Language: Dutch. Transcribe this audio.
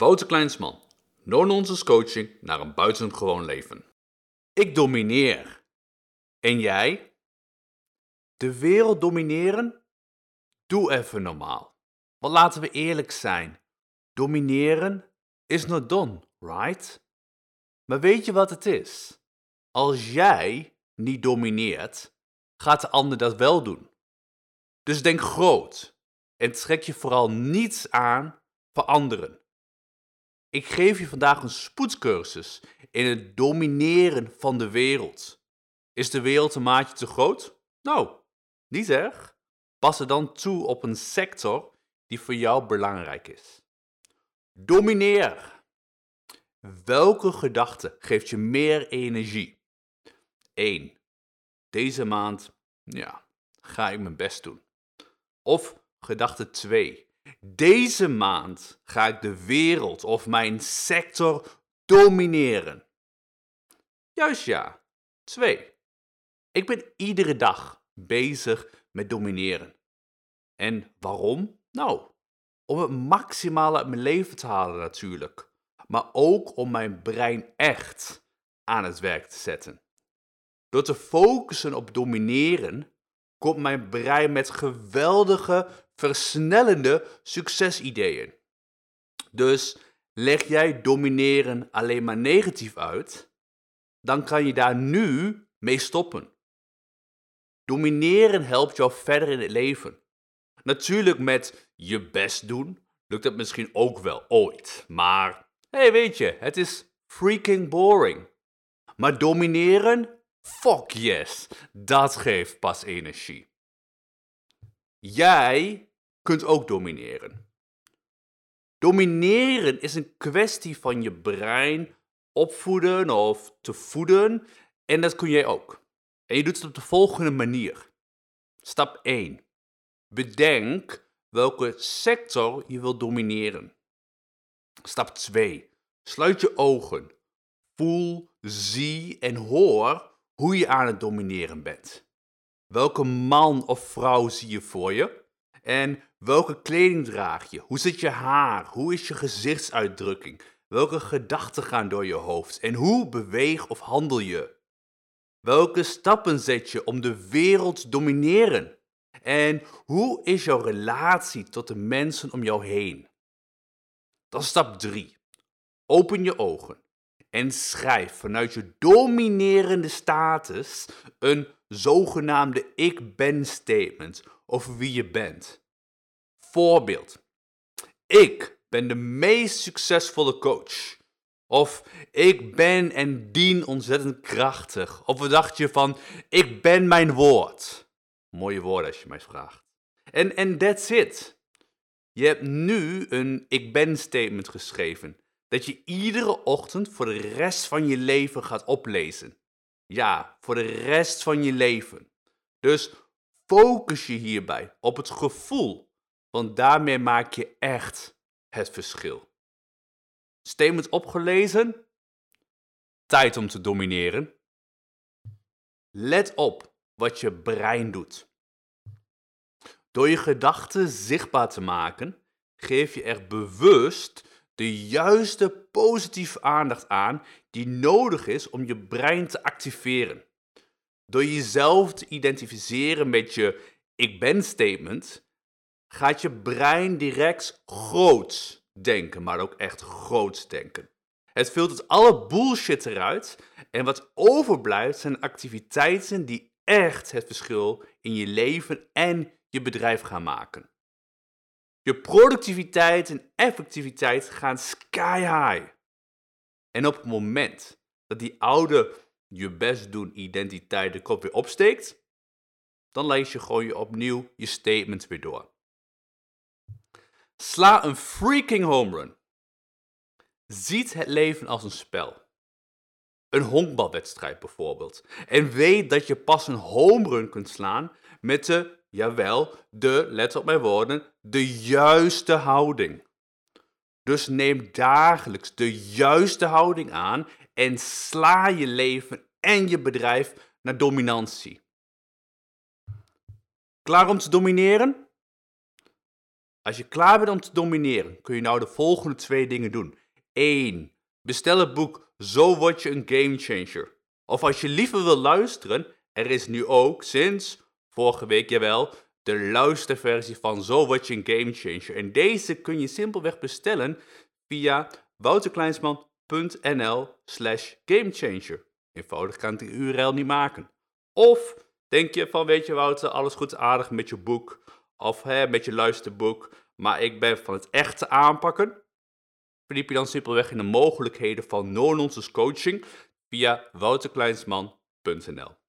Wouter Kleinsman, no-nonsense coaching naar een buitengewoon leven. Ik domineer. En jij? De wereld domineren? Doe even normaal. Want laten we eerlijk zijn. Domineren is not done, right? Maar weet je wat het is? Als jij niet domineert, gaat de ander dat wel doen. Dus denk groot en trek je vooral niets aan van anderen. Ik geef je vandaag een spoedcursus in het domineren van de wereld. Is de wereld een maatje te groot? Nou, niet erg. Pas er dan toe op een sector die voor jou belangrijk is. Domineer. Welke gedachte geeft je meer energie? 1. Deze maand, ja, ga ik mijn best doen. Of gedachte 2. Deze maand ga ik de wereld of mijn sector domineren. Juist ja. 2. Ik ben iedere dag bezig met domineren. En waarom? Nou, om het maximale uit mijn leven te halen natuurlijk. Maar ook om mijn brein echt aan het werk te zetten. Door te focussen op domineren komt mijn brein met geweldige, versnellende succesideeën. Dus leg jij domineren alleen maar negatief uit, dan kan je daar nu mee stoppen. Domineren helpt jou verder in het leven. Natuurlijk met je best doen lukt dat misschien ook wel ooit, maar hey, weet je, het is freaking boring. Maar domineren Fuck yes, dat geeft pas energie. Jij kunt ook domineren. Domineren is een kwestie van je brein opvoeden of te voeden en dat kun jij ook. En je doet het op de volgende manier. Stap 1. Bedenk welke sector je wilt domineren. Stap 2. Sluit je ogen. Voel, zie en hoor hoe je aan het domineren bent. Welke man of vrouw zie je voor je? En welke kleding draag je? Hoe zit je haar? Hoe is je gezichtsuitdrukking? Welke gedachten gaan door je hoofd? En hoe beweeg of handel je? Welke stappen zet je om de wereld te domineren? En hoe is jouw relatie tot de mensen om jou heen? Dan stap 3. Open je ogen en schrijf vanuit je dominerende status een zogenaamde ik ben statement over wie je bent. Voorbeeld. Ik ben de meest succesvolle coach. Of ik ben en dien ontzettend krachtig. Of wat dacht je van ik ben mijn woord? Mooie woorden als je mij vraagt. En en that's it. Je hebt nu een ik ben statement geschreven dat je iedere ochtend voor de rest van je leven gaat oplezen. Ja, voor de rest van je leven. Dus focus je hierbij op het gevoel, want daarmee maak je echt het verschil. Statement opgelezen? Tijd om te domineren. Let op wat je brein doet. Door je gedachten zichtbaar te maken, geef je er bewust de juiste positieve aandacht aan die nodig is om je brein te activeren. Door jezelf te identificeren met je ik ben statement, gaat je brein direct groot denken, maar ook echt groot denken. Het filtert alle bullshit eruit en wat overblijft zijn activiteiten die echt het verschil in je leven en je bedrijf gaan maken. Je productiviteit en effectiviteit gaan sky high. En op het moment dat die oude je best doen identiteit de kop weer opsteekt, dan lees je gewoon je opnieuw je statement weer door. Sla een freaking home run. Ziet het leven als een spel. Een honkbalwedstrijd bijvoorbeeld. En weet dat je pas een home run kunt slaan met de Jawel, de, let op mijn woorden, de juiste houding. Dus neem dagelijks de juiste houding aan en sla je leven en je bedrijf naar dominantie. Klaar om te domineren? Als je klaar bent om te domineren, kun je nou de volgende twee dingen doen. 1. Bestel het boek Zo word je een gamechanger. Of als je liever wil luisteren, er is nu ook sinds vorige week, jawel, de luisterversie van Zo word je een gamechanger. En deze kun je simpelweg bestellen via wouterkleinsman.nl slash gamechanger. Eenvoudig kan ik de URL niet maken. Of denk je van, weet je Wouter, alles goed aardig met je boek of hè, met je luisterboek, maar ik ben van het echte aanpakken. Verdiep je dan simpelweg in de mogelijkheden van no-nonsense coaching via wouterkleinsman.nl.